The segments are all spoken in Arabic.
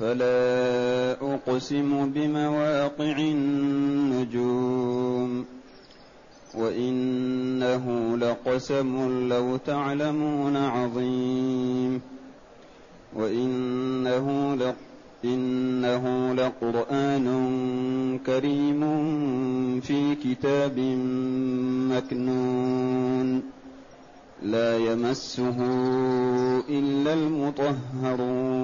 فلا أقسم بمواقع النجوم وإنه لقسم لو تعلمون عظيم وإنه لق إنه لقرآن كريم في كتاب مكنون لا يمسه إلا المطهرون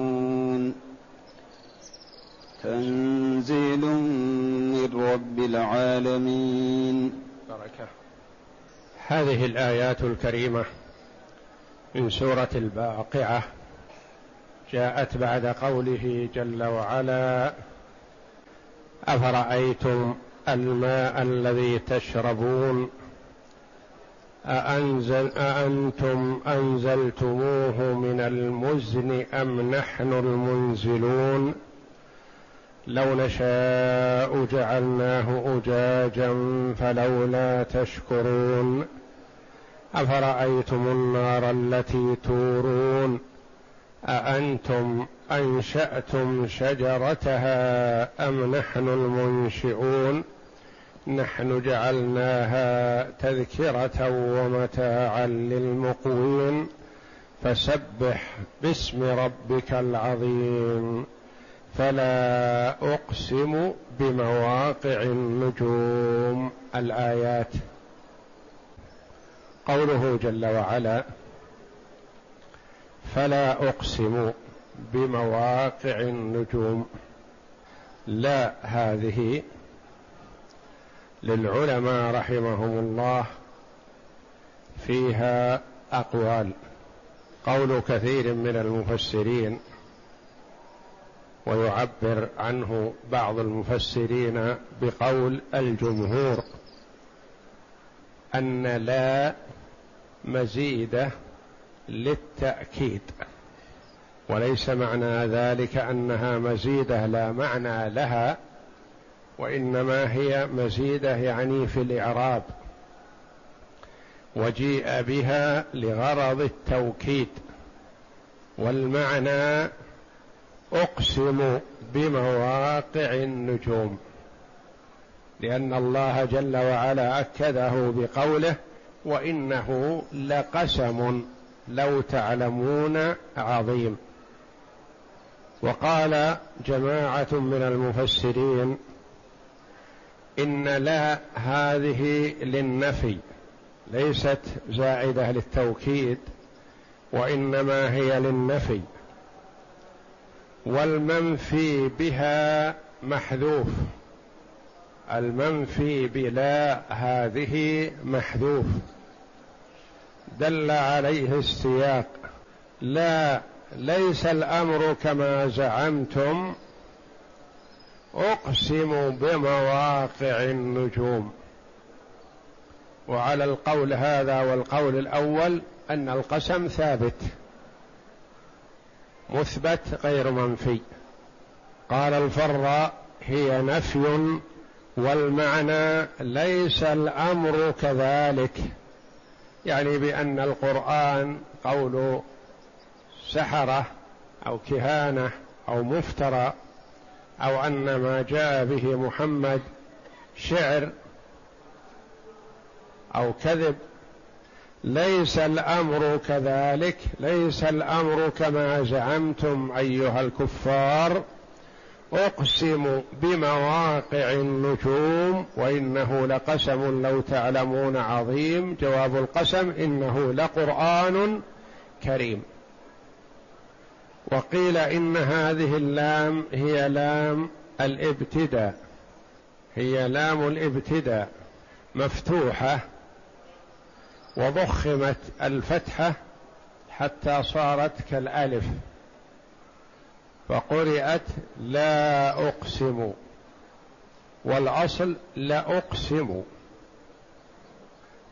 تنزيل من رب العالمين. بركة هذه الآيات الكريمة من سورة الباقعة. جاءت بعد قوله جل وعلا أفرأيتم الماء الذي تشربون؟ أأنزل أأنتم أنزلتموه من المزن أم نحن المنزلون؟ لو نشاء جعلناه أجاجا فلولا تشكرون. أفرأيتم النار التي تورون؟ أأنتم أنشأتم شجرتها أم نحن المنشئون؟ نحن جعلناها تذكرة ومتاعا للمقوين. فسبح باسم ربك العظيم. فلا أقسم بمواقع النجوم. الآيات. قوله جل وعلا فلا أقسم بمواقع النجوم. لا هذه للعلماء رحمهم الله فيها أقوال. قول كثير من المفسرين ويعبر عنه بعض المفسرين بقول الجمهور أن لا مزيده للتأكيد وليس معنى ذلك أنها مزيدة لا معنى لها وإنما هي مزيدة يعني في الإعراب وجيء بها لغرض التوكيد والمعنى أقسم بمواقع النجوم لأن الله جل وعلا أكده بقوله وإنه لقسم لو تعلمون عظيم. وقال جماعة من المفسرين إن لا هذه للنفي ليست زائدة للتوكيد وإنما هي للنفي. والمنفي بها محذوف. المنفي بلا هذه محذوف. دل عليه السياق. لا ليس الأمر كما زعمتم. أقسم بمواقع النجوم. وعلى القول هذا والقول الأول أن القسم ثابت. مثبت غير منفي. قال الفراء هي نفي والمعنى ليس الأمر كذلك. يعني بأن القرآن قول سحرة أو كهانة أو مفترى أو أن ما جاء به محمد شعر أو كذب ليس الأمر كذلك ليس الأمر كما زعمتم أيها الكفار. أقسم بمواقع النجوم وإنه لقسم لو تعلمون عظيم. جواب القسم إنه لقرآن كريم. وقيل إن هذه اللام هي لام الإبتداء هي لام الإبتداء مفتوحة. وضخمت الفتحة حتى صارت كالألف فقرات لا أقسم والأصل لأقسم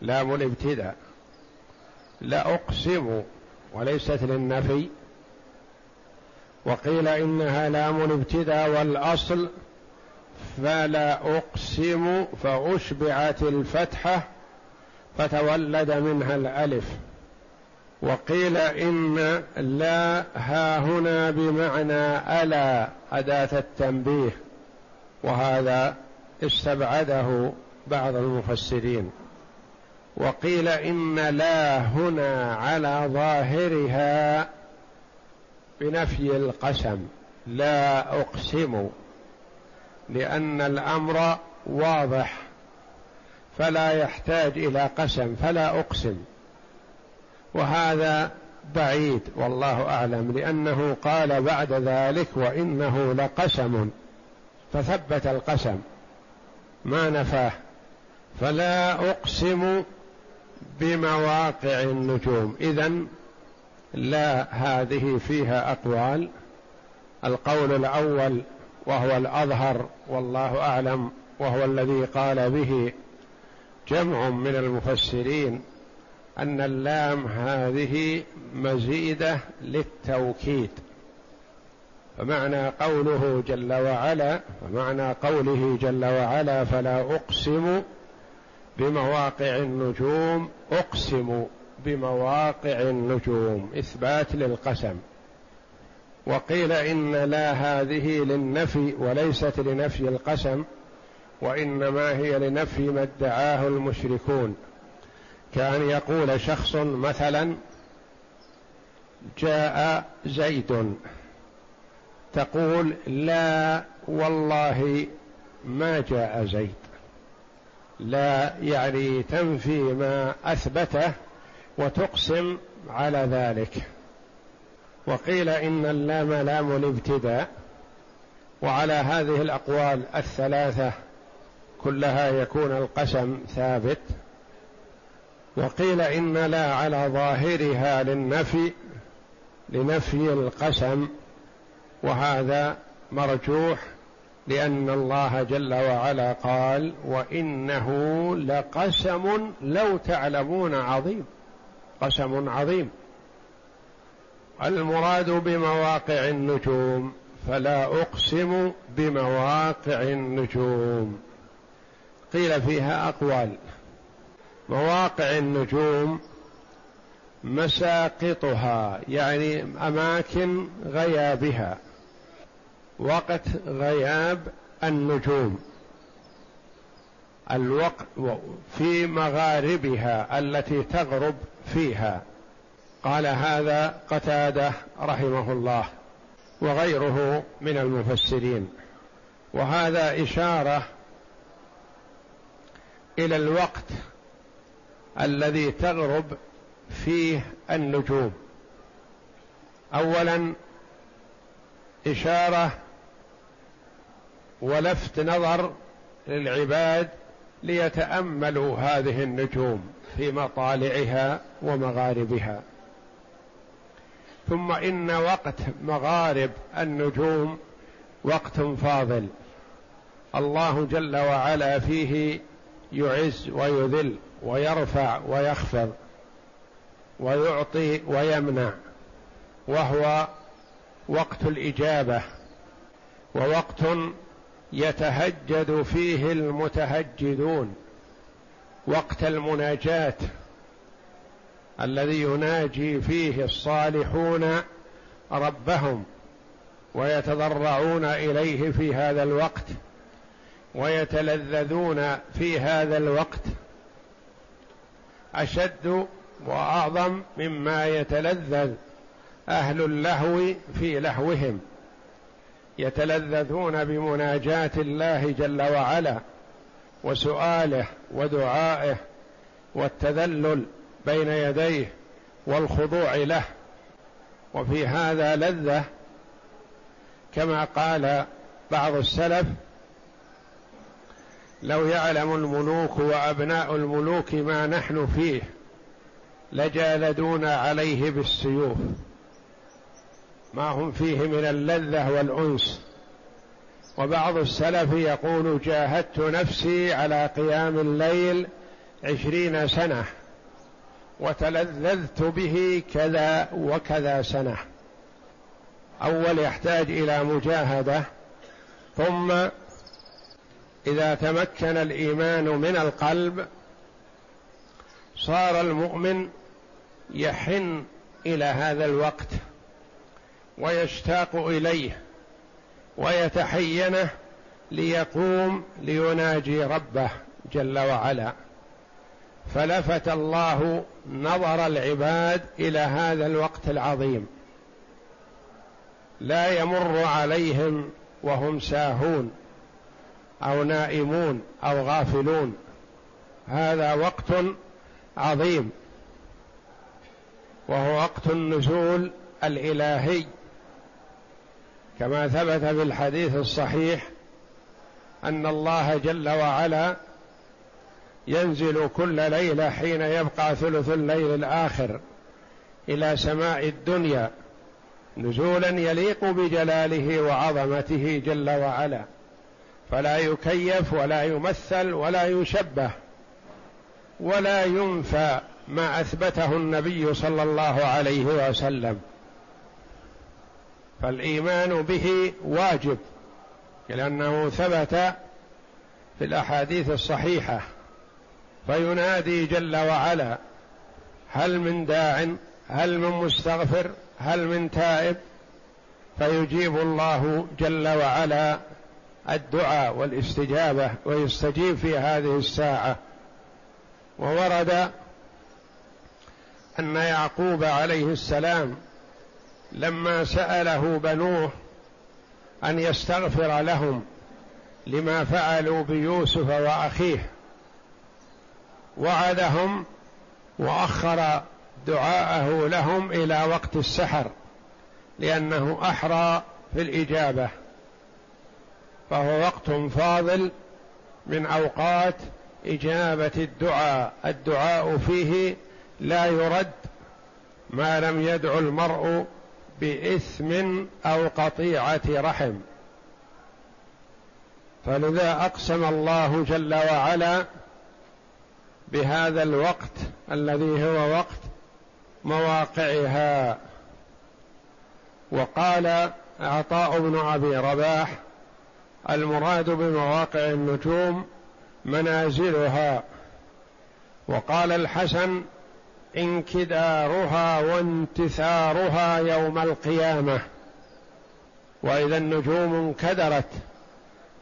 لام الابتداء لأقسم وليست للنفي وقيل إنها لام الابتداء والأصل فلا أقسم فأشبعت الفتحة فتولد منها الألف. وقيل إن لا ها هنا بمعنى ألا أداة التنبيه. وهذا استبعده بعض المفسرين. وقيل إن لا هنا على ظاهرها بنفي القسم. لا أقسم. لأن الأمر واضح. فلا يحتاج إلى قسم فلا أقسم. وهذا بعيد والله أعلم لأنه قال بعد ذلك وإنه لقسم. فثبت القسم ما نفاه. فلا أقسم بمواقع النجوم. إذا لا هذه فيها أقوال. القول الأول وهو الأظهر والله أعلم وهو الذي قال به جمع من المفسرين أن اللام هذه مزيدة للتوكيد فمعنى قوله جل وعلا فمعنى قوله جل وعلا فلا أقسم بمواقع النجوم أقسم بمواقع النجوم إثبات للقسم. وقيل إن لا هذه للنفي وليست لنفي القسم وإنما هي لنفي ما ادعاه المشركون. كأن يقول شخص مثلا جاء زيد تقول لا والله ما جاء زيد. لا يعني تنفي ما أثبته وتقسم على ذلك. وقيل إن اللام لام الابتداء وعلى هذه الأقوال الثلاثة كلها يكون القسم ثابت. وقيل إن لا على ظاهرها للنفي لنفي القسم وهذا مرجوح لأن الله جل وعلا قال وإنه لقسم لو تعلمون عظيم قسم عظيم. المراد بمواقع النجوم فلا أقسم بمواقع النجوم. قيل فيها أقوال. مواقع النجوم مساقطها يعني أماكن غيابها. وقت غياب النجوم. الوقت في مغاربها التي تغرب فيها. قال هذا قتادة رحمه الله وغيره من المفسرين. وهذا إشارة إلى الوقت الذي تغرب فيه النجوم. اولا إشارة ولفت نظر للعباد ليتأملوا هذه النجوم في مطالعها ومغاربها. ثم إن وقت مغارب النجوم وقت فاضل. الله جل وعلا فيه يعز ويذل ويرفع ويخفض ويعطي ويمنع وهو وقت الإجابة ووقت يتهجد فيه المتهجدون وقت المناجاة الذي يناجي فيه الصالحون ربهم ويتضرعون إليه في هذا الوقت ويتلذذون في هذا الوقت أشد وأعظم مما يتلذذ أهل اللهو في لهوهم. يتلذذون بمناجاة الله جل وعلا وسؤاله ودعائه والتذلل بين يديه والخضوع له. وفي هذا لذة كما قال بعض السلف لو يعلم الملوك وأبناء الملوك ما نحن فيه لجالدونا عليه بالسيوف. ما هم فيه من اللذة والأنس. وبعض السلف يقول جاهدت نفسي على قيام الليل عشرين سنة وتلذذت به كذا وكذا سنة. أول يحتاج إلى مجاهدة ثم إذا تمكن الإيمان من القلب صار المؤمن يحن إلى هذا الوقت ويشتاق إليه ويتحينه ليقوم ليناجي ربه جل وعلا. فلفت الله نظر العباد إلى هذا الوقت العظيم. لا يمر عليهم وهم ساهون. أو نائمون أو غافلون. هذا وقت عظيم. وهو وقت النزول الإلهي. كما ثبت في الحديث الصحيح أن الله جل وعلا ينزل كل ليلة حين يبقى ثلث الليل الآخر إلى سماء الدنيا نزولا يليق بجلاله وعظمته جل وعلا. فلا يكيف ولا يمثل ولا يشبه ولا ينفى ما أثبته النبي صلى الله عليه وسلم. فالإيمان به واجب لأنه ثبت في الأحاديث الصحيحة فينادي جل وعلا هل من داع؟ هل من مستغفر؟ هل من تائب؟ فيجيب الله جل وعلا الدعاء والاستجابة ويستجيب في هذه الساعة. وورد أن يعقوب عليه السلام لما سأله بنوه أن يستغفر لهم لما فعلوا بيوسف وأخيه وعدهم وأخر دعاءه لهم إلى وقت السحر لأنه أحرى في الإجابة. فهو وقت فاضل من أوقات إجابة الدعاء. الدعاء فيه لا يرد ما لم يدعو المرء بإثم أو قطيعة رحم. فلذا أقسم الله جل وعلا بهذا الوقت الذي هو وقت مواقعها. وقال عطاء بن أبي رباح المراد بمواقع النجوم منازلها. وقال الحسن انكدارها وانتثارها يوم القيامة. وإذا النجوم انكدرت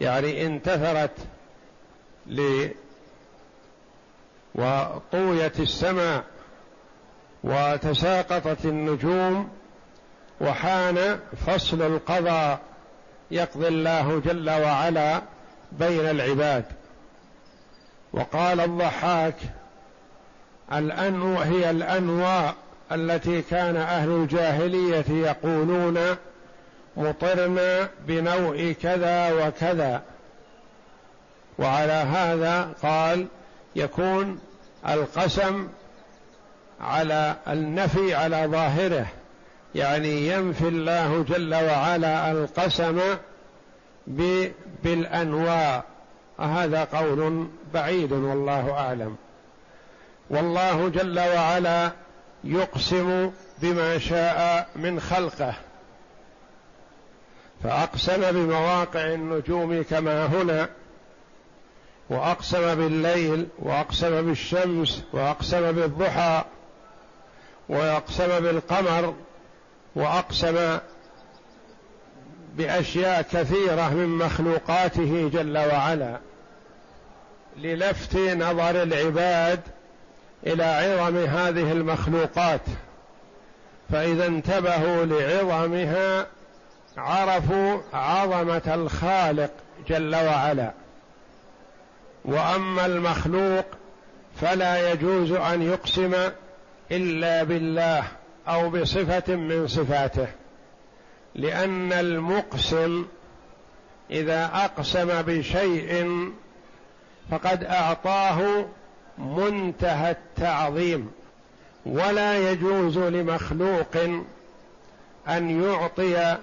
يعني انتثرت ل وطويت السماء وتساقطت النجوم وحان فصل القضاء. يقضي الله جل وعلا بين العباد. وقال الضحاك الأنو هي الأنواء التي كان أهل الجاهلية يقولون مطرنا بنوء كذا وكذا. وعلى هذا قال يكون القسم على النفي على ظاهره. يعني ينفي الله جل وعلا القسم بالأنواع. هذا قول بعيد والله أعلم. والله جل وعلا يقسم بما شاء من خلقه. فأقسم بمواقع النجوم كما هنا وأقسم بالليل وأقسم بالشمس وأقسم بالضحى وأقسم بالقمر وأقسم بأشياء كثيرة من مخلوقاته جل وعلا للفت نظر العباد إلى عظم هذه المخلوقات. فإذا انتبهوا لعظمها عرفوا عظمة الخالق جل وعلا. وأما المخلوق فلا يجوز أن يقسم إلا بالله. أو بصفة من صفاته لأن المقسم إذا أقسم بشيء فقد أعطاه منتهى التعظيم ولا يجوز لمخلوق أن يعطي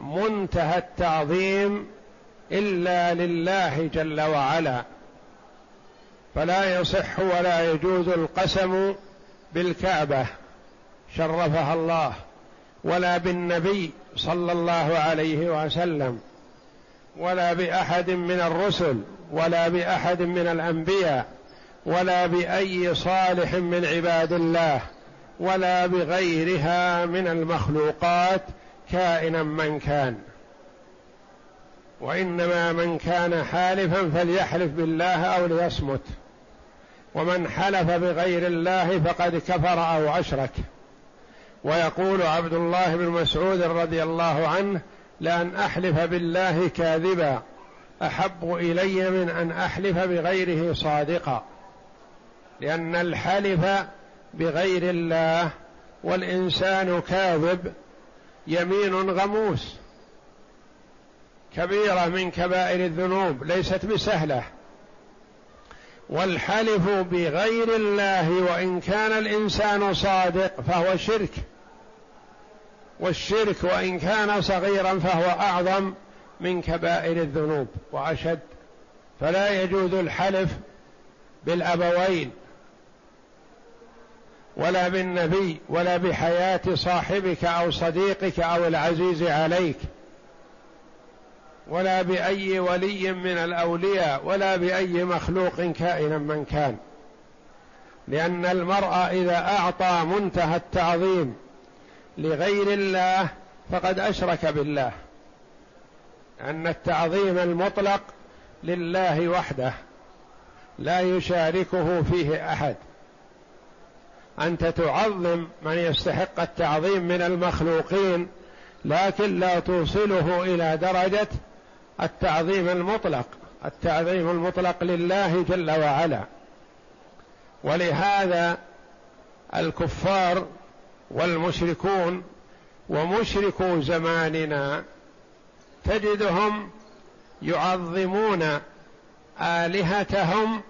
منتهى التعظيم إلا لله جل وعلا. فلا يصح ولا يجوز القسم بالكعبة. شرفها الله ولا بالنبي صلى الله عليه وسلم ولا بأحد من الرسل ولا بأحد من الأنبياء ولا بأي صالح من عباد الله ولا بغيرها من المخلوقات كائنا من كان. وإنما من كان حالفا فليحلف بالله أو ليصمت. ومن حلف بغير الله فقد كفر أو أشرك. ويقول عبد الله بن مسعود رضي الله عنه لأن أحلف بالله كاذبا أحب إلي من أن أحلف بغيره صادقا. لأن الحلف بغير الله والإنسان كاذب يمين غموس كبيرة من كبائر الذنوب ليست بسهلة. والحلف بغير الله وإن كان الإنسان صادق فهو شرك. والشرك وإن كان صغيرا فهو أعظم من كبائر الذنوب وأشد. فلا يجوز الحلف بالأبوين ولا بالنبي ولا بحياة صاحبك أو صديقك أو العزيز عليك. ولا بأي ولي من الأولياء ولا بأي مخلوق كائنا من كان. لأن المرء إذا أعطى منتهى التعظيم لغير الله فقد أشرك بالله. أن التعظيم المطلق لله وحده لا يشاركه فيه أحد. أنت تعظم من يستحق التعظيم من المخلوقين لكن لا توصله إلى درجة التعظيم المطلق التعظيم المطلق لله جل وعلا. ولهذا الكفار والمشركون ومشركو زماننا تجدهم يعظمون آلهتهم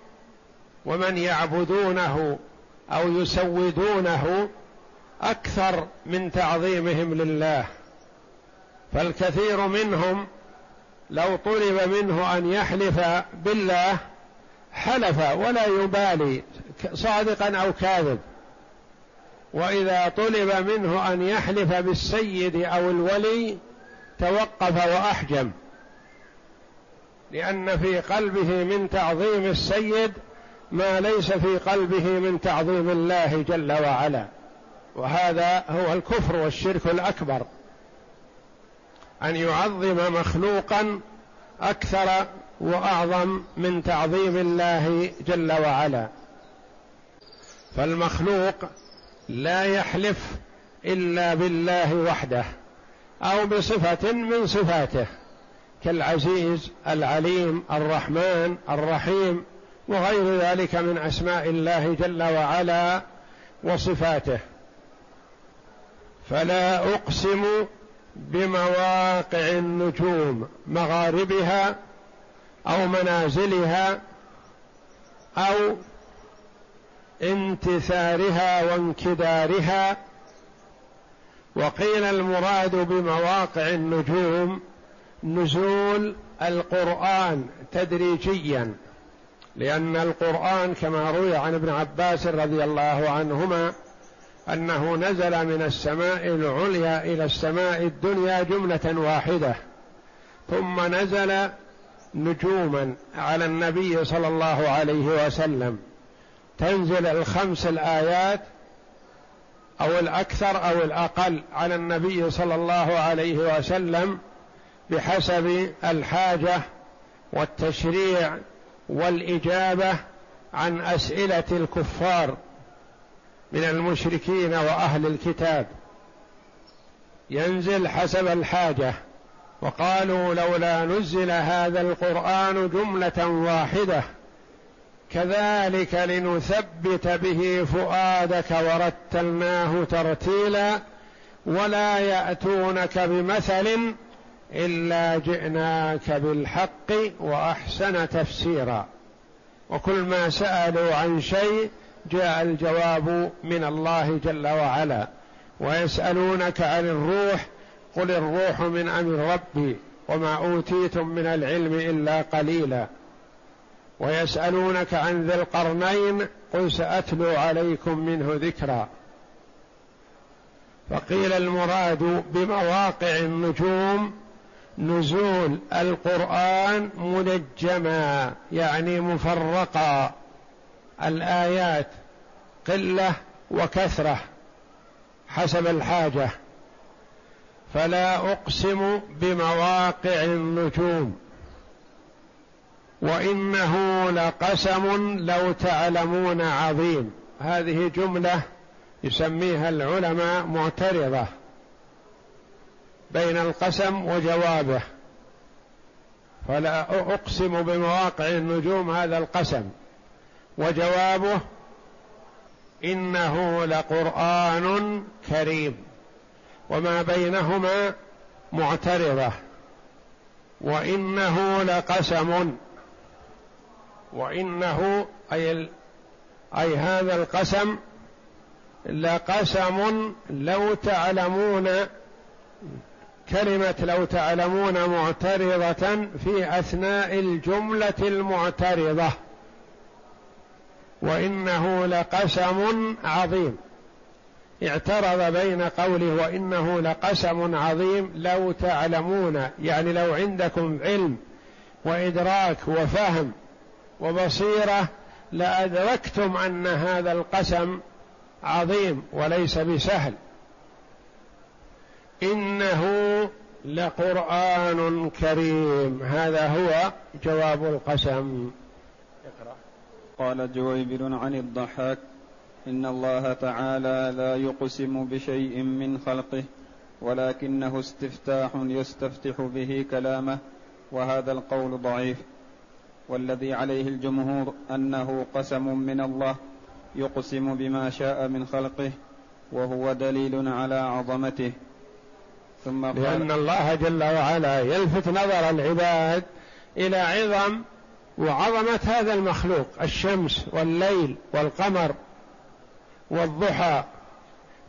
ومن يعبدونه أو يسودونه أكثر من تعظيمهم لله. فالكثير منهم لو طلب منه أن يحلف بالله حلف ولا يبالي صادقا أو كاذب. وإذا طلب منه أن يحلف بالسيد أو الولي توقف وأحجم. لأن في قلبه من تعظيم السيد ما ليس في قلبه من تعظيم الله جل وعلا. وهذا هو الكفر والشرك الأكبر. أن يعظم مخلوقا أكثر وأعظم من تعظيم الله جل وعلا. فالمخلوق لا يحلف إلا بالله وحده أو بصفة من صفاته كالعزيز العليم الرحمن الرحيم وغير ذلك من أسماء الله جل وعلا وصفاته. فلا أقسم بمواقع النجوم مغاربها أو منازلها أو انتثارها وانكدارها. وقيل المراد بمواقع النجوم نزول القرآن تدريجيا لأن القرآن كما روي عن ابن عباس رضي الله عنهما أنه نزل من السماء العليا إلى السماء الدنيا جملة واحدة. ثم نزل نجوما على النبي صلى الله عليه وسلم. تنزل الخمس الآيات أو الأكثر أو الأقل على النبي صلى الله عليه وسلم بحسب الحاجة والتشريع والإجابة عن أسئلة الكفار. من المشركين وأهل الكتاب. ينزل حسب الحاجة. وقالوا لولا نزل هذا القرآن جملة واحدة. كذلك لنثبت به فؤادك ورتلناه ترتيلا. ولا يأتونك بمثل إلا جئناك بالحق وأحسن تفسيرا. وكل ما سألوا عن شيء جاء الجواب من الله جل وعلا. ويسألونك عن الروح قل الروح من أمر ربي وما أوتيتم من العلم إلا قليلا. ويسألونك عن ذي القرنين قل سأتلو عليكم منه ذكرا. فقيل المراد بمواقع النجوم نزول القرآن منجما يعني مفرقا. الآيات قلة وكثرة حسب الحاجة فلا أقسم بمواقع النجوم وإنه لقسم لو تعلمون عظيم. هذه جملة يسميها العلماء معترضة بين القسم وجوابه فلا أقسم بمواقع النجوم هذا القسم. وجوابه إنه لقرآن كريم وما بينهما معترضة وإنه لقسم وإنه أي أي هذا القسم لقسم لو تعلمون كلمة لو تعلمون معترضة في أثناء الجملة المعترضة. وإنه لقسم عظيم. اعترض بين قوله وإنه لقسم عظيم لو تعلمون يعني لو عندكم علم وإدراك وفهم وبصيرة لأدركتم أن هذا القسم عظيم وليس بسهل. إنه لقرآن كريم. هذا هو جواب القسم. قال جويبر عن الضحاك إن الله تعالى لا يقسم بشيء من خلقه ولكنه استفتاح يستفتح به كلامه وهذا القول ضعيف. والذي عليه الجمهور أنه قسم من الله يقسم بما شاء من خلقه وهو دليل على عظمته. ثم لأن الله جل وعلا يلفت نظر العباد إلى عظم وعظمة هذا المخلوق الشمس والليل والقمر والضحى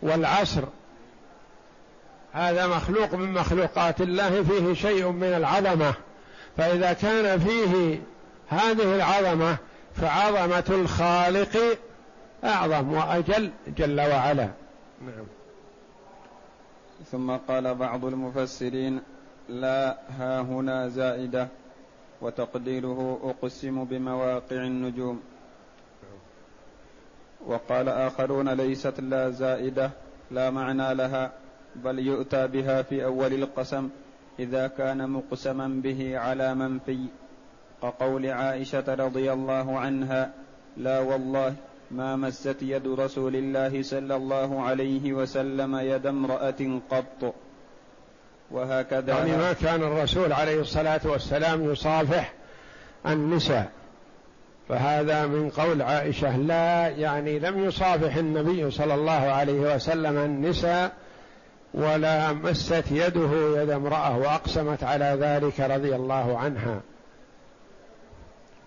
والعصر. هذا مخلوق من مخلوقات الله فيه شيء من العظمة. فإذا كان فيه هذه العظمة فعظمة الخالق أعظم وأجل جل وعلا. نعم. ثم قال بعض المفسرين لا ها هنا زائدة. وتقديره أقسم بمواقع النجوم. وقال آخرون ليست لا زائدة لا معنى لها بل يؤتى بها في أول القسم إذا كان مقسما به على منفي. كقول عائشة رضي الله عنها لا والله ما مست يد رسول الله صلى الله عليه وسلم يد امرأة قط. وهكذا. يعني ما كان الرسول عليه الصلاة والسلام يصافح النساء. فهذا من قول عائشة لا يعني لم يصافح النبي صلى الله عليه وسلم النساء ولا مست يده يد امرأة وأقسمت على ذلك رضي الله عنها.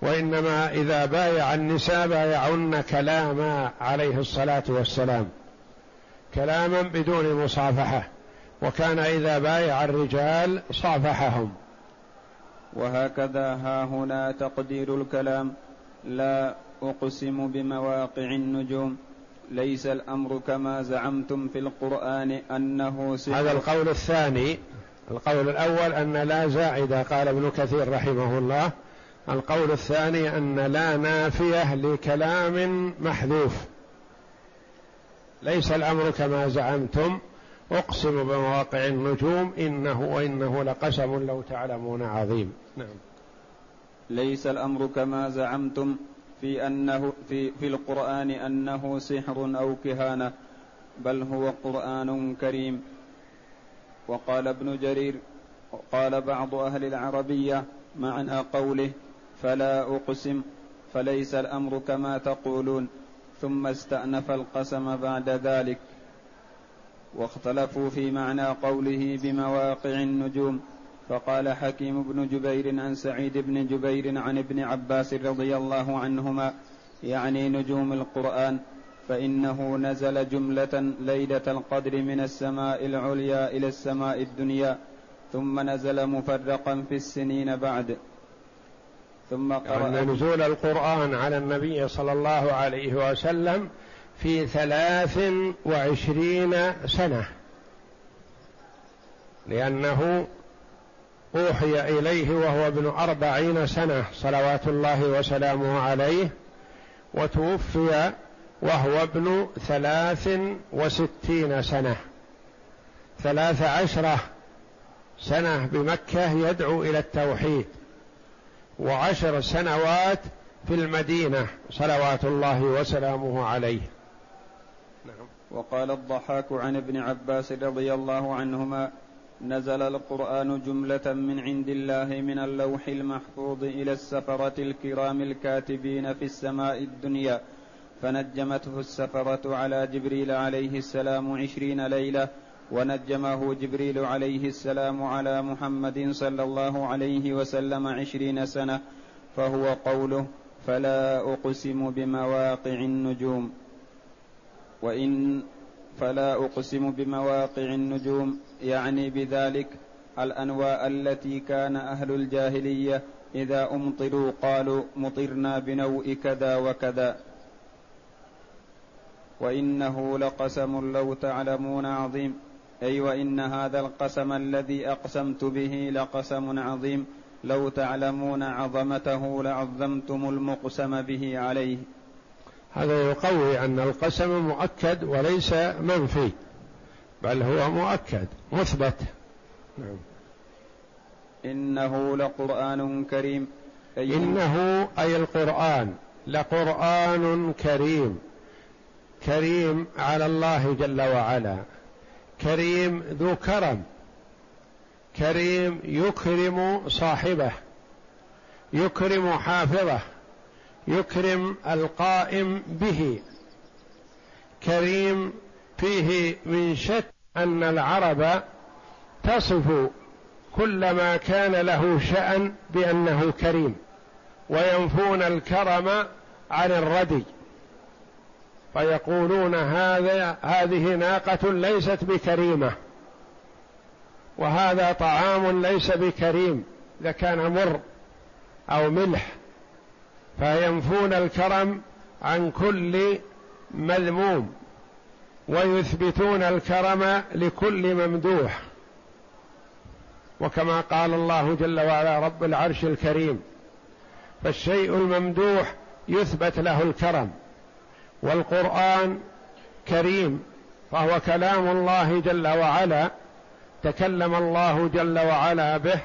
وإنما إذا بايع النساء بايعن كلاما عليه الصلاة والسلام. كلاما بدون مصافحة. وكان إذا بايع الرجال صافحهم. وهكذا ها هنا تقدير الكلام. لا أقسم بمواقع النجوم. ليس الأمر كما زعمتم في القرآن أنه سحر هذا القول الثاني. القول الأول أن لا زائده قال ابن كثير رحمه الله. القول الثاني أن لا نافية لكلام محذوف. ليس الأمر كما زعمتم. اقسم بمواقع النجوم إنه وإنه لقسم لو تعلمون عظيم. نعم. ليس الأمر كما زعمتم في أنه في في القرآن أنه سحر أو كهانة بل هو قرآن كريم. وقال ابن جرير قال بعض أهل العربية معنى قوله فلا أقسم فليس الأمر كما تقولون. ثم استأنف القسم بعد ذلك. واختلفوا في معنى قوله بمواقع النجوم. فقال حكيم بن جبير عن سعيد بن جبير عن ابن عباس رضي الله عنهما يعني نجوم القرآن فإنه نزل جملة ليلة القدر من السماء العليا إلى السماء الدنيا ثم نزل مفرقا في السنين بعد. ثم قرأ يعني نزول القرآن على النبي صلى الله عليه وسلم في ثلاث وعشرين سنة لأنه أوحي إليه وهو ابن أربعين سنة صلوات الله وسلامه عليه وتوفي وهو ابن ثلاث وستين سنة ثلاث عشرة سنة بمكة يدعو إلى التوحيد وعشر سنوات في المدينة صلوات الله وسلامه عليه. وقال الضحاك عن ابن عباس رضي الله عنهما نزل القرآن جملة من عند الله من اللوح المحفوظ إلى السفرة الكرام الكاتبين في السماء الدنيا فنجمته السفرة على جبريل عليه السلام عشرين ليلة ونجمه جبريل عليه السلام على محمد صلى الله عليه وسلم عشرين سنة فهو قوله فلا أقسم بمواقع النجوم وإن فلا أقسم بمواقع النجوم يعني بذلك الأنواء التي كان أهل الجاهلية إذا أمطروا قالوا مطرنا بنوء كذا وكذا. وإنه لقسم لو تعلمون عظيم. أي وإن هذا القسم الذي أقسمت به لقسم عظيم. لو تعلمون عظمته لعظمتم المقسم به عليه. هذا يقوي أن القسم مؤكد وليس منفي بل هو مؤكد مثبت. نعم. إنه لقرآن كريم. أي إنه أي القرآن لقرآن كريم. كريم على الله جل وعلا. كريم ذو كرم. كريم يكرم صاحبه. يكرم حافظه. يكرم القائم به. كريم فيه من شك أن العرب تصف كل ما كان له شأن بأنه كريم وينفون الكرم عن الردي. فيقولون هذا هذه ناقة ليست بكريمة وهذا طعام ليس بكريم إذا كان مر أو ملح. فينفون الكرم عن كل مذموم ويثبتون الكرم لكل ممدوح. وكما قال الله جل وعلا رب العرش الكريم فالشيء الممدوح يثبت له الكرم والقرآن كريم فهو كلام الله جل وعلا تكلم الله جل وعلا به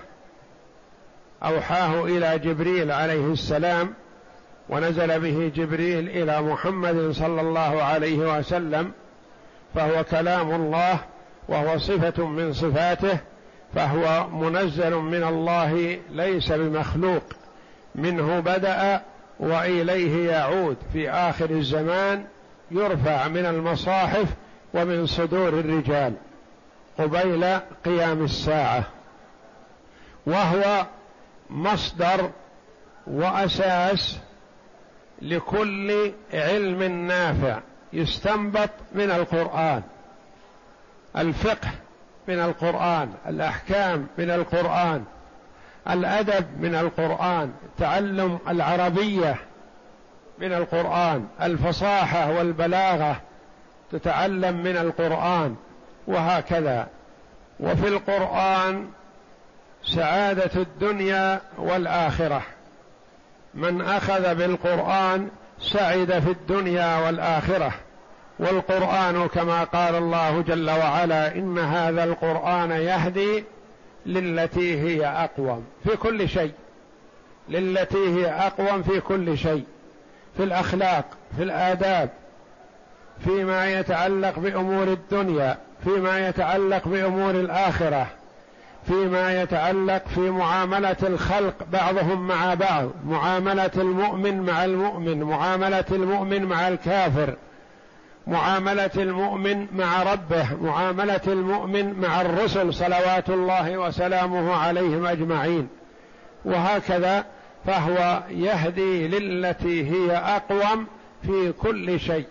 أوحاه إلى جبريل عليه السلام ونزل به جبريل إلى محمد صلى الله عليه وسلم فهو كلام الله وهو صفة من صفاته فهو منزل من الله ليس بمخلوق منه بدأ وإليه يعود في آخر الزمان يرفع من المصاحف ومن صدور الرجال قبيل قيام الساعة وهو مصدر وأساس لكل علم نافع يستنبط من القرآن. الفقه من القرآن الأحكام من القرآن الأدب من القرآن تعلم العربية من القرآن الفصاحة والبلاغة تتعلم من القرآن وهكذا. وفي القرآن سعادة الدنيا والآخرة. من أخذ بالقرآن سعد في الدنيا والآخرة. والقرآن كما قال الله جل وعلا إن هذا القرآن يهدي للتي هي أقوم في كل شيء. للتي هي أقوم في كل شيء. في الأخلاق في الآداب فيما يتعلق بأمور الدنيا فيما يتعلق بأمور الآخرة. فيما يتعلق في معاملة الخلق بعضهم مع بعض. معاملة المؤمن مع المؤمن معاملة المؤمن مع الكافر معاملة المؤمن مع ربه معاملة المؤمن مع الرسل صلوات الله وسلامه عليهم أجمعين. وهكذا فهو يهدي للتي هي أقوم في كل شيء.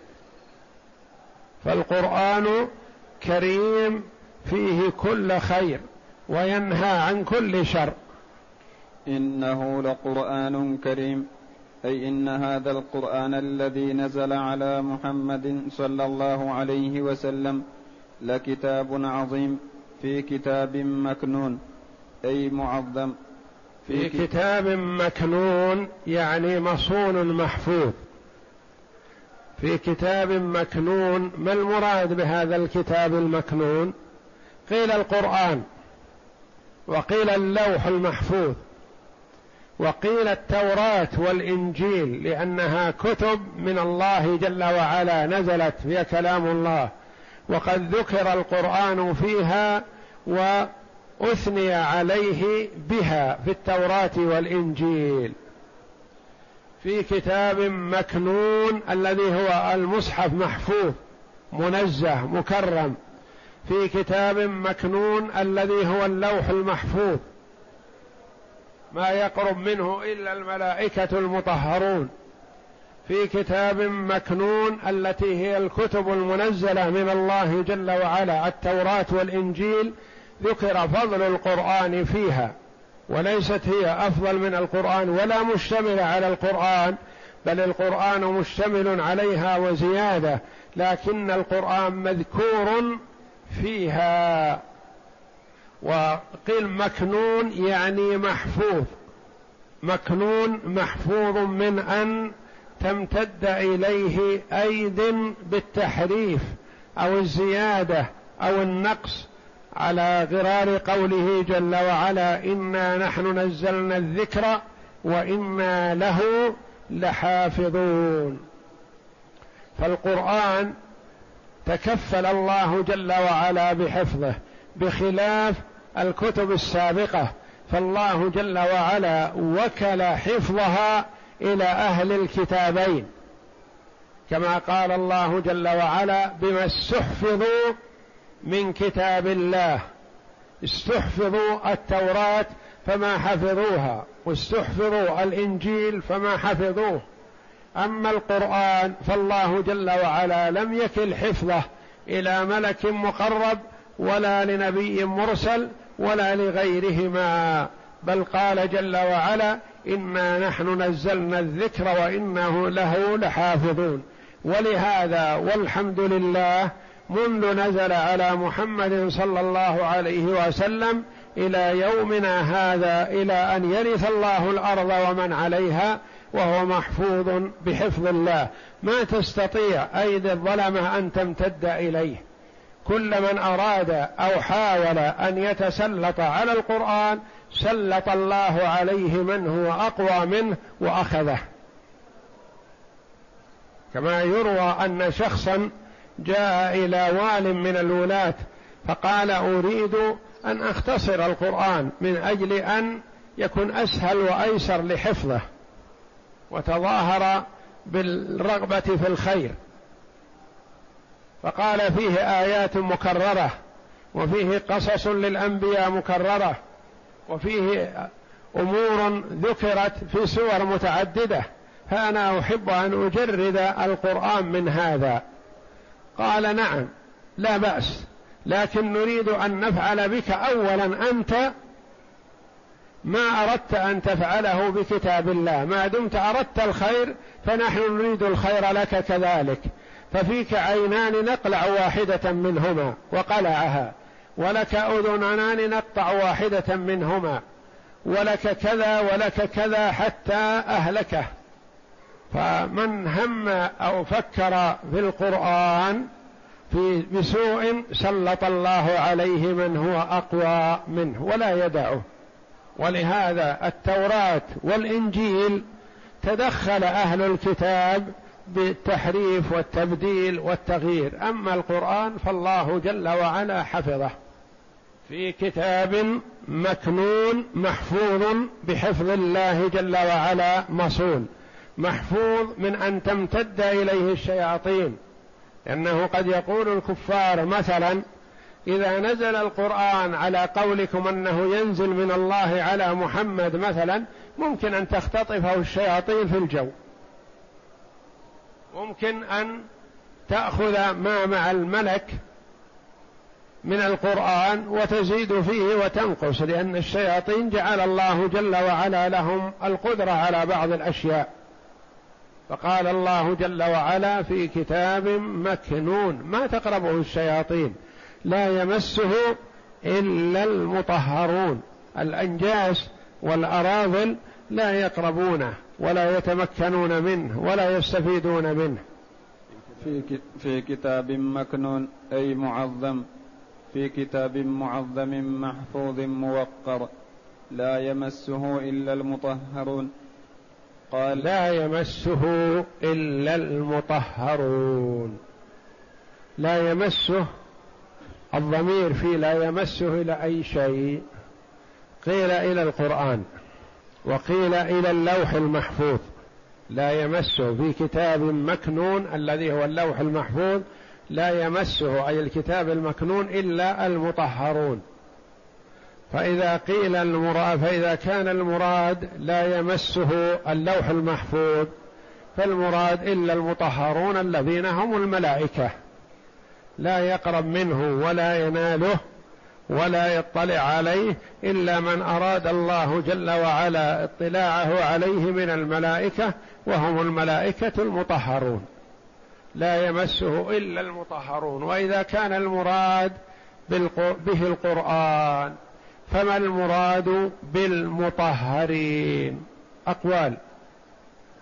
فالقرآن كريم فيه كل خير. وينهى عن كل شر. إنه لقرآن كريم. أي إن هذا القرآن الذي نزل على محمد صلى الله عليه وسلم لكتاب عظيم في كتاب مكنون. أي معظم. في, في كتاب مكنون يعني مصون محفوظ. في كتاب مكنون ما المراد بهذا الكتاب المكنون؟ قيل القرآن. وقيل اللوح المحفوظ وقيل التوراة والإنجيل لأنها كتب من الله جل وعلا نزلت فيها كلام الله. وقد ذكر القرآن فيها وأثني عليه بها في التوراة والإنجيل. في كتاب مكنون الذي هو المصحف محفوظ منزه مكرم. في كتاب مكنون الذي هو اللوح المحفوظ. ما يقرب منه إلا الملائكة المطهرون. في كتاب مكنون التي هي الكتب المنزلة من الله جل وعلا التوراة والإنجيل ذكر فضل القرآن فيها وليست هي أفضل من القرآن ولا مشتملة على القرآن بل القرآن مشتمل عليها وزيادة لكن القرآن مذكور فيها وقيل مكنون يعني محفوظ. مكنون محفوظ من أن تمتد إليه أيد بالتحريف أو الزيادة أو النقص على غرار قوله جل وعلا إنا نحن نزلنا الذكر وإنا له لحافظون. فالقرآن تكفل الله جل وعلا بحفظه بخلاف الكتب السابقة. فالله جل وعلا وكل حفظها إلى أهل الكتابين. كما قال الله جل وعلا بما استحفظوا من كتاب الله. استحفظوا التوراة فما حفظوها واستحفظوا الإنجيل فما حفظوه. أما القرآن فالله جل وعلا لم يكل حفظه إلى ملك مقرب ولا لنبي مرسل ولا لغيرهما بل قال جل وعلا إنا نحن نزلنا الذكر وإنه له لحافظون ولهذا والحمد لله منذ نزل على محمد صلى الله عليه وسلم إلى يومنا هذا إلى أن يرث الله الأرض ومن عليها وهو محفوظ بحفظ الله. ما تستطيع ايدي الظلمة أن تمتد إليه. كل من أراد أو حاول أن يتسلط على القرآن سلط الله عليه من هو أقوى منه وأخذه. كما يروى أن شخصا جاء إلى وال من الولاة فقال أريد أن أختصر القرآن من أجل أن يكون أسهل وأيسر لحفظه. وتظاهر بالرغبة في الخير. فقال فيه آيات مكررة وفيه قصص للأنبياء مكررة وفيه أمور ذكرت في سور متعددة. فأنا أحب أن أجرد القرآن من هذا. قال نعم لا بأس لكن نريد أن نفعل بك اولا أنت ما أردت أن تفعله بكتاب الله. ما دمت أردت الخير فنحن نريد الخير لك كذلك. ففيك عينان نقلع واحدة منهما وقلعها. ولك اذنان نقطع واحدة منهما. ولك كذا ولك كذا حتى أهلكه. فمن هم أو فكر في القران في بسوء سلط الله عليه من هو أقوى منه ولا يدعه. ولهذا التوراة والإنجيل تدخل أهل الكتاب بالتحريف والتبديل والتغيير. أما القرآن فالله جل وعلا حفظه. في كتاب مكنون محفوظ بحفظ الله جل وعلا مصون. محفوظ من أن تمتد إليه الشياطين. لأنه قد يقول الكفار مثلا إذا نزل القرآن على قولكم أنه ينزل من الله على محمد مثلا ممكن أن تختطفه الشياطين في الجو. ممكن أن تأخذ ما مع الملك من القرآن وتزيد فيه وتنقص لأن الشياطين جعل الله جل وعلا لهم القدرة على بعض الأشياء. فقال الله جل وعلا في كتاب مكنون ما تقربه الشياطين. لا يمسه إلا المطهرون. الأنجاس والأراذل لا يقربونه ولا يتمكنون منه ولا يستفيدون منه. في في كتاب مكنون أي معظم. في كتاب معظم محفوظ موقر. لا يمسه إلا المطهرون. قال لا يمسه إلا المطهرون. لا يمسه الضمير في لا يمسه إلى أي شيء. قيل إلى القرآن وقيل إلى اللوح المحفوظ. لا يمسه في كتاب مكنون الذي هو اللوح المحفوظ لا يمسه أي الكتاب المكنون إلا المطهرون. فإذا قيل المراد فإذا كان المراد لا يمسه اللوح المحفوظ فالمراد إلا المطهرون الذين هم الملائكة. لا يقرب منه ولا يناله ولا يطلع عليه إلا من أراد الله جل وعلا اطلاعه عليه من الملائكة وهم الملائكة المطهرون. لا يمسه إلا المطهرون. وإذا كان المراد به القرآن فما المراد بالمطهرين؟ أقوال.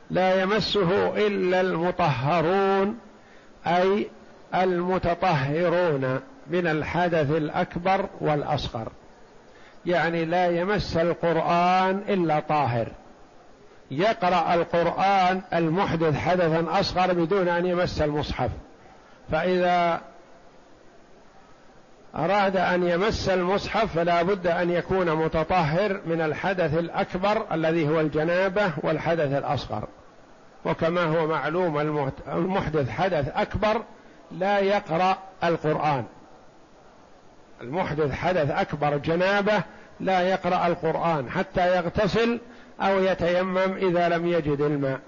لا يمسه إلا المطهرون أي المتطهرون من الحدث الأكبر والأصغر. يعني لا يمس القرآن إلا طاهر. يقرأ القرآن المحدث حدثا أصغر بدون أن يمس المصحف. فإذا أراد أن يمس المصحف فلا بد أن يكون متطهر من الحدث الأكبر الذي هو الجنابة والحدث الأصغر. وكما هو معلوم المحدث حدث أكبر لا يقرأ القرآن. المحدث حدث أكبر جنابة لا يقرأ القرآن حتى يغتسل أو يتيمم إذا لم يجد الماء.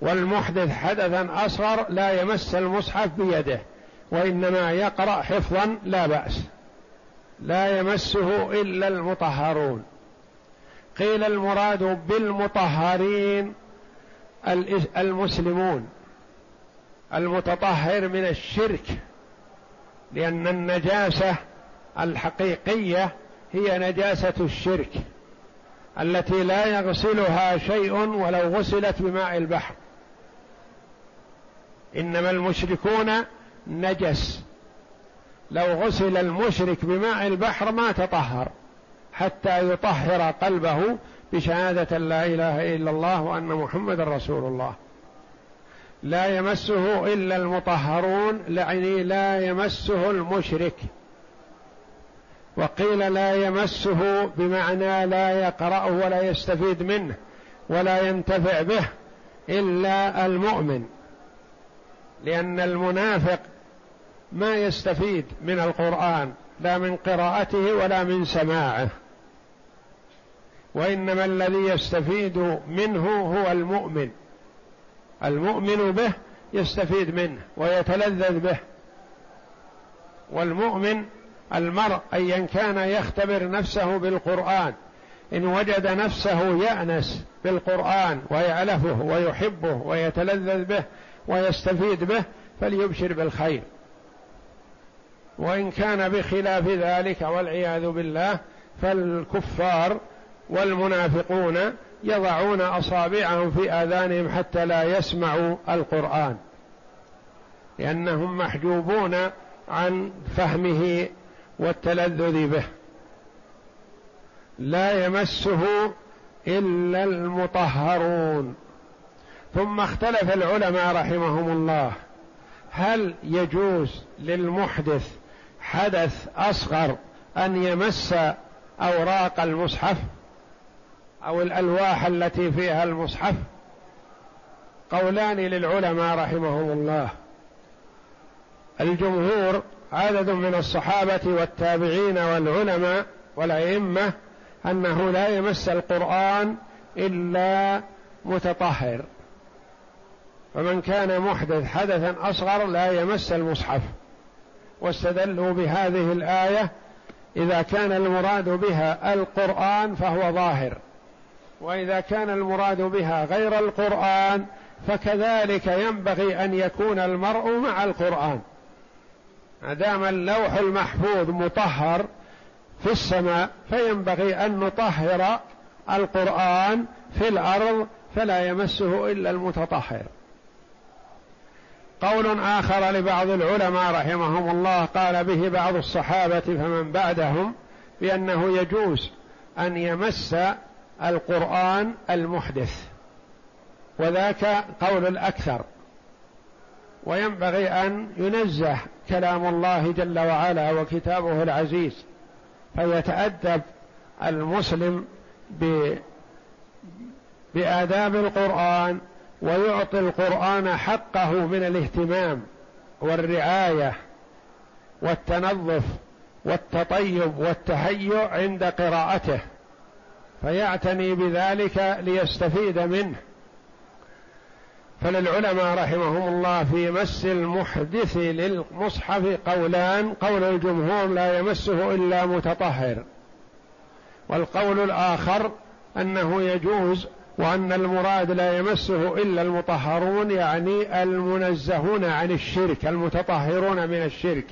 والمحدث حدثا أصغر لا يمس المصحف بيده وإنما يقرأ حفظا لا بأس. لا يمسه إلا المطهرون. قيل المراد بالمطهرين المسلمون. المتطهر من الشرك لأن النجاسة الحقيقية هي نجاسة الشرك التي لا يغسلها شيء ولو غسلت بماء البحر. إنما المشركون نجس. لو غسل المشرك بماء البحر ما تطهر حتى يطهر قلبه بشهادة لا إله إلا الله وأن محمد رسول الله. لا يمسه إلا المطهرون يعني لا يمسه المشرك. وقيل لا يمسه بمعنى لا يقرأه ولا يستفيد منه ولا ينتفع به إلا المؤمن. لأن المنافق ما يستفيد من القرآن لا من قراءته ولا من سماعه. وإنما الذي يستفيد منه هو المؤمن. المؤمن به يستفيد منه ويتلذذ به. والمؤمن المرء ايا كان يختبر نفسه بالقرآن إن وجد نفسه يأنس بالقرآن ويعلفه ويحبه ويتلذذ به ويستفيد به فليبشر بالخير. وإن كان بخلاف ذلك والعياذ بالله فالكفار والمنافقون يضعون أصابعهم في آذانهم حتى لا يسمعوا القرآن. لأنهم محجوبون عن فهمه والتلذذ به. لا يمسه إلا المطهرون. ثم اختلف العلماء رحمهم الله. هل يجوز للمحدث حدث أصغر أن يمس أوراق المصحف؟ أو الألواح التي فيها المصحف قولان للعلماء رحمهم الله. الجمهور عدد من الصحابة والتابعين والعلماء والأئمة أنه لا يمس القرآن إلا متطهر. فمن كان محدث حدثا أصغر لا يمس المصحف. واستدلوا بهذه الآية إذا كان المراد بها القرآن فهو ظاهر. وإذا كان المراد بها غير القرآن فكذلك ينبغي أن يكون المرء مع القرآن. ما دام اللوح المحفوظ مطهر في السماء فينبغي أن نطهر القرآن في الأرض فلا يمسه إلا المتطهر. قول آخر لبعض العلماء رحمهم الله قال به بعض الصحابة فمن بعدهم بأنه يجوز أن يمس القرآن المحدث وذاك قول الأكثر. وينبغي أن ينزه كلام الله جل وعلا وكتابه العزيز فيتأدب المسلم بآداب القرآن ويعطي القرآن حقه من الاهتمام والرعاية والتنظف والتطيب والتهيؤ عند قراءته. فيعتني بذلك ليستفيد منه. فللعلماء رحمهم الله في مس المحدث للمصحف قولان قول الجمهور لا يمسه إلا متطهر والقول الآخر أنه يجوز وأن المراد لا يمسه إلا المطهرون يعني المنزهون عن الشرك المتطهرون من الشرك.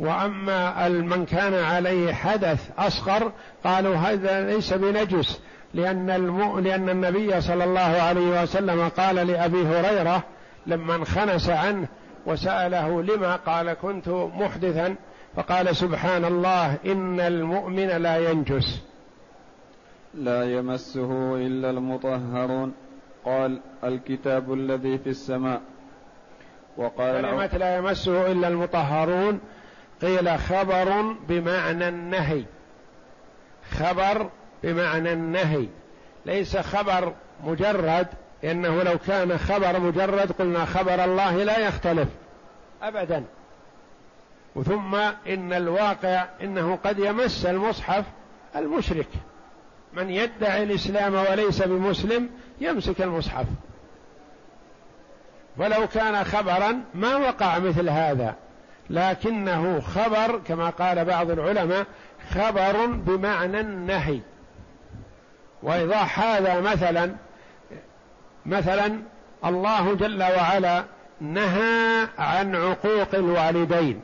وأما من كان عليه حدث أصغر قالوا هذا ليس بنجس لأن الم... لأن النبي صلى الله عليه وسلم قال لأبي هريرة لما انخنس عنه وسأله لما؟ قال كنت محدثا فقال سبحان الله إن المؤمن لا ينجس. لا يمسه إلا المطهرون. قال الكتاب الذي في السماء. وقال كلمة لا يمسه إلا المطهرون قيل خبر بمعنى النهي. خبر بمعنى النهي. ليس خبر مجرد إنه لو كان خبر مجرد قلنا خبر الله لا يختلف أبدا. وثم إن الواقع إنه قد يمس المصحف المشرك. من يدعي الإسلام وليس بمسلم يمسك المصحف. ولو كان خبرا ما وقع مثل هذا. لكنه خبر كما قال بعض العلماء خبر بمعنى النهي. وايضاح هذا مثلا مثلا الله جل وعلا نهى عن عقوق الوالدين.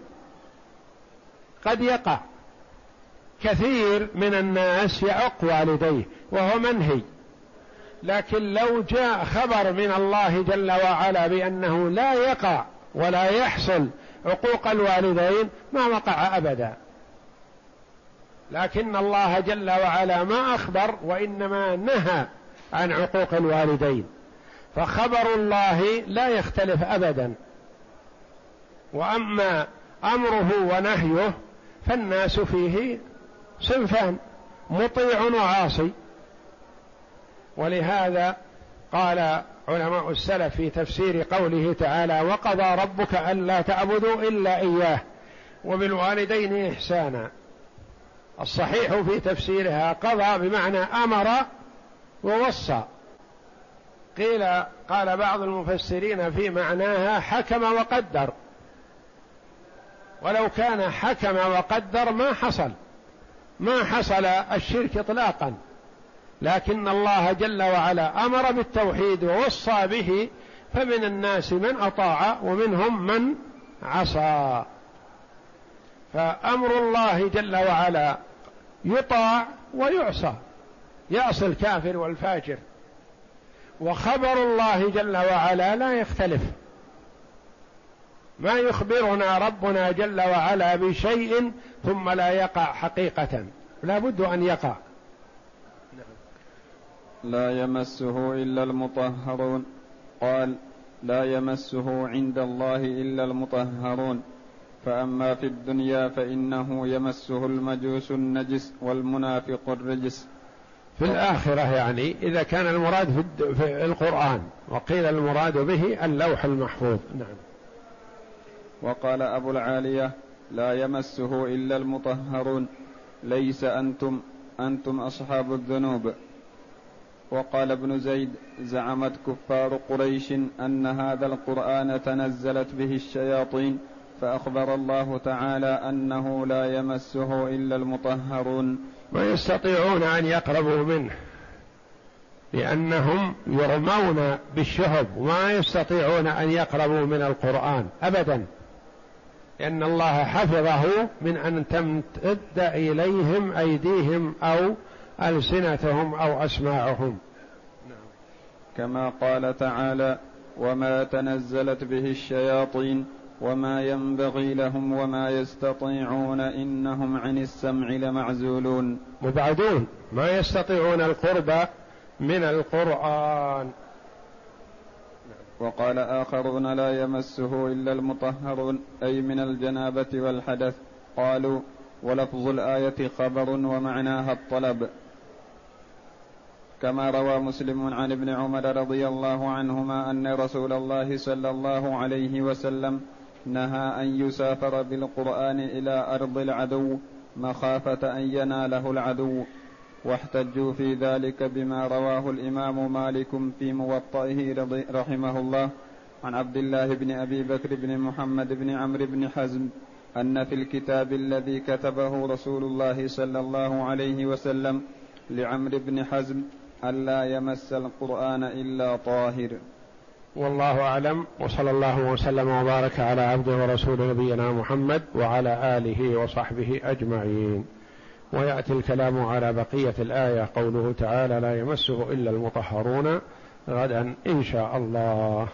قد يقع. كثير من الناس يعق والديه وهو منهي. لكن لو جاء خبر من الله جل وعلا بأنه لا يقع ولا يحصل عقوق الوالدين ما وقع أبدا. لكن الله جل وعلا ما أخبر وإنما نهى عن عقوق الوالدين. فخبر الله لا يختلف أبدا. وأما أمره ونهيه فالناس فيه صنفان مطيع وعاصي. ولهذا قال علماء السلف في تفسير قوله تعالى وقضى ربك ألا تعبدوا إلا إياه وبالوالدين إحسانا. الصحيح في تفسيرها قضى بمعنى أمر ووصى. قيل قال بعض المفسرين في معناها حكم وقدر. ولو كان حكم وقدر ما حصل ما حصل الشرك اطلاقا. لكن الله جل وعلا أمر بالتوحيد ووصى به فمن الناس من أطاع ومنهم من عصى. فأمر الله جل وعلا يطاع ويعصى يعصي الكافر والفاجر. وخبر الله جل وعلا لا يختلف. ما يخبرنا ربنا جل وعلا بشيء ثم لا يقع حقيقة لا بد أن يقع. لا يمسه إلا المطهرون. قال لا يمسه عند الله إلا المطهرون. فأما في الدنيا فإنه يمسه المجوس النجس والمنافق الرجس. في الآخرة يعني إذا كان المراد في القرآن وقيل المراد به اللوح المحفوظ. نعم. وقال أبو العالية لا يمسه إلا المطهرون. ليس أنتم أنتم أصحاب الذنوب. وقال ابن زيد زعمت كفار قريش أن هذا القرآن تنزلت به الشياطين فأخبر الله تعالى أنه لا يمسه إلا المطهرون. ما يستطيعون أن يقربوا منه لأنهم يرمون بالشهب وما يستطيعون أن يقربوا من القرآن أبدا. لأن الله حفظه من أن تمتد إليهم أيديهم أو ألسنتهم أو أسماعهم. كما قال تعالى وما تنزلت به الشياطين وما ينبغي لهم وما يستطيعون إنهم عن السمع لمعزولون. مبعدون. ما يستطيعون القرب من القرآن. وقال آخرون لا يمسه إلا المطهرون. أي من الجنابة والحدث. قالوا ولفظ الآية خبر ومعناها الطلب. كما روى مسلم عن ابن عمر رضي الله عنهما أن رسول الله صلى الله عليه وسلم نهى أن يسافر بالقرآن إلى أرض العدو مخافة أن يناله العدو. واحتجوا في ذلك بما رواه الإمام مالك في موطئه رحمه الله عن عبد الله بن أبي بكر بن محمد بن عمرو بن حزم أن في الكتاب الذي كتبه رسول الله صلى الله عليه وسلم لعمرو بن حزم ألا يمس القرآن إلا طاهر. والله أعلم وصلى الله وسلم وبارك على عبده ورسول نبينا محمد وعلى آله وصحبه أجمعين. ويأتي الكلام على بقية الآية قوله تعالى لا يمسه إلا المطهرون غدا إن شاء الله.